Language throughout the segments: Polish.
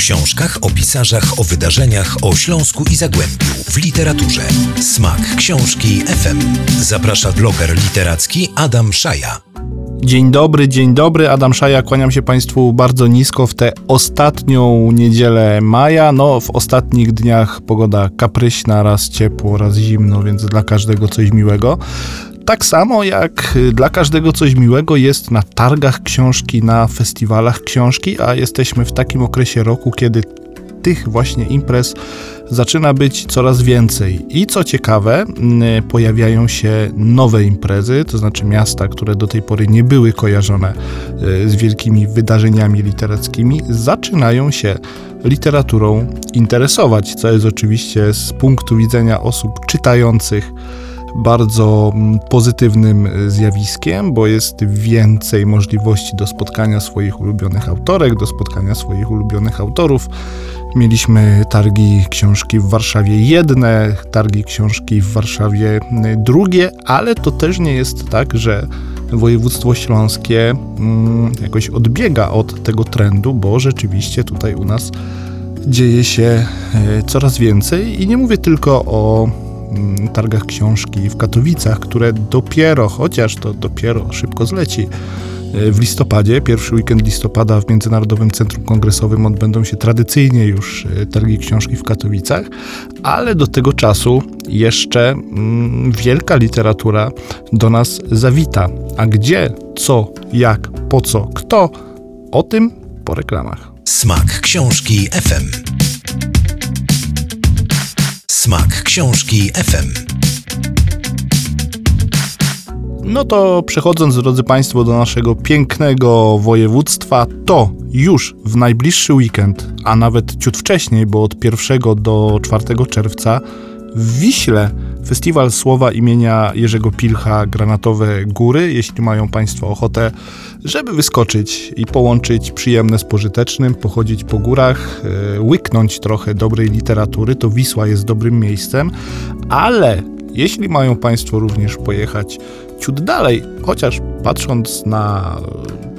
książkach, o pisarzach, o wydarzeniach, o Śląsku i Zagłębiu, w literaturze. Smak książki FM. Zaprasza bloger literacki Adam Szaja. Dzień dobry, dzień dobry. Adam Szaja, kłaniam się Państwu bardzo nisko w tę ostatnią niedzielę maja. No, w ostatnich dniach pogoda kapryśna, raz ciepło, raz zimno, więc dla każdego coś miłego. Tak samo jak dla każdego coś miłego jest na targach książki, na festiwalach książki, a jesteśmy w takim okresie roku, kiedy tych właśnie imprez zaczyna być coraz więcej. I co ciekawe, pojawiają się nowe imprezy, to znaczy miasta, które do tej pory nie były kojarzone y, z wielkimi wydarzeniami literackimi, zaczynają się literaturą interesować, co jest oczywiście z punktu widzenia osób czytających bardzo mm, pozytywnym e, zjawiskiem, bo jest więcej możliwości do spotkania swoich ulubionych autorek, do spotkania swoich ulubionych autorów. Mieliśmy targi książki w Warszawie jedne, targi książki w Warszawie drugie, ale to też nie jest tak, że województwo śląskie mm, jakoś odbiega od tego trendu, bo rzeczywiście tutaj u nas dzieje się e, coraz więcej i nie mówię tylko o Mm, targach książki w Katowicach, które dopiero, chociaż to dopiero szybko zleci, e, w listopadzie, pierwszy weekend listopada w Międzynarodowym Centrum Kongresowym odbędą się tradycyjnie już e, targi książki w Katowicach, ale do tego czasu jeszcze mm, wielka literatura do nas zawita. A gdzie, co, jak, po co, kto, o tym po reklamach. Smak książki FM. Smak książki FM. No to przechodząc, drodzy Państwo, do naszego pięknego województwa, to już w najbliższy weekend, a nawet ciut wcześniej, bo od 1 do 4 czerwca w Wiśle Festiwal Słowa imienia Jerzego Pilcha Granatowe Góry. Jeśli mają Państwo ochotę, żeby wyskoczyć i połączyć przyjemne z pożytecznym, pochodzić po górach, e, łyknąć trochę dobrej literatury, to Wisła jest dobrym miejscem, ale jeśli mają Państwo również pojechać ciut dalej, chociaż patrząc na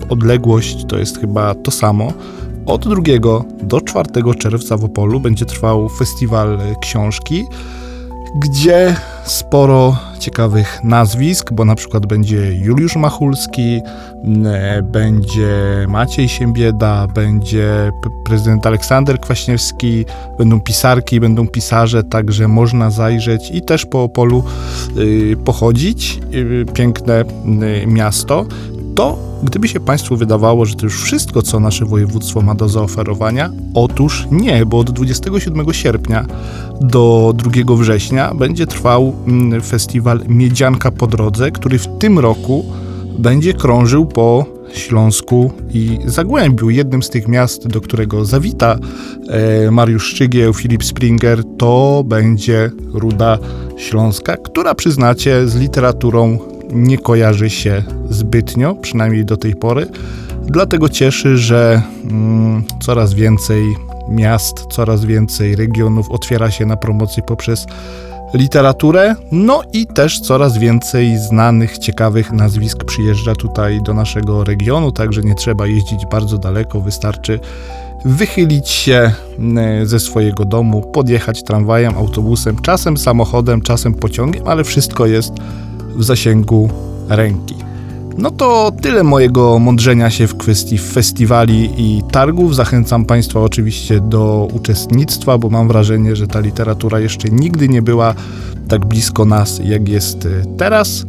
odległość, to jest chyba to samo. Od 2 do 4 czerwca w Opolu będzie trwał festiwal książki gdzie sporo ciekawych nazwisk, bo na przykład będzie Juliusz Machulski, będzie Maciej Siembieda, będzie prezydent Aleksander Kwaśniewski, będą pisarki, będą pisarze, także można zajrzeć i też po Opolu y, pochodzić. Y, piękne y, miasto. To, gdyby się Państwu wydawało, że to już wszystko, co nasze województwo ma do zaoferowania, otóż nie, bo od 27 sierpnia do 2 września będzie trwał mm, festiwal Miedzianka po drodze, który w tym roku będzie krążył po Śląsku i Zagłębiu. Jednym z tych miast, do którego zawita e, Mariusz Szczygieł, Filip Springer, to będzie Ruda Śląska, która przyznacie z literaturą nie kojarzy się zbytnio, przynajmniej do tej pory. Dlatego cieszy, że mm, coraz więcej miast, coraz więcej regionów otwiera się na promocję poprzez literaturę, no i też coraz więcej znanych, ciekawych nazwisk przyjeżdża tutaj do naszego regionu, także nie trzeba jeździć bardzo daleko, wystarczy wychylić się mm, ze swojego domu, podjechać tramwajem, autobusem, czasem samochodem, czasem pociągiem, ale wszystko jest w zasięgu ręki. No to tyle mojego mądrzenia się w kwestii festiwali i targów. Zachęcam Państwa oczywiście do uczestnictwa, bo mam wrażenie, że ta literatura jeszcze nigdy nie była tak blisko nas, jak jest teraz.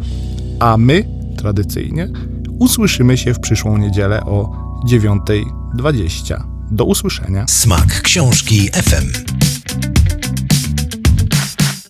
A my, tradycyjnie, usłyszymy się w przyszłą niedzielę o 9.20. Do usłyszenia. Smak książki FM.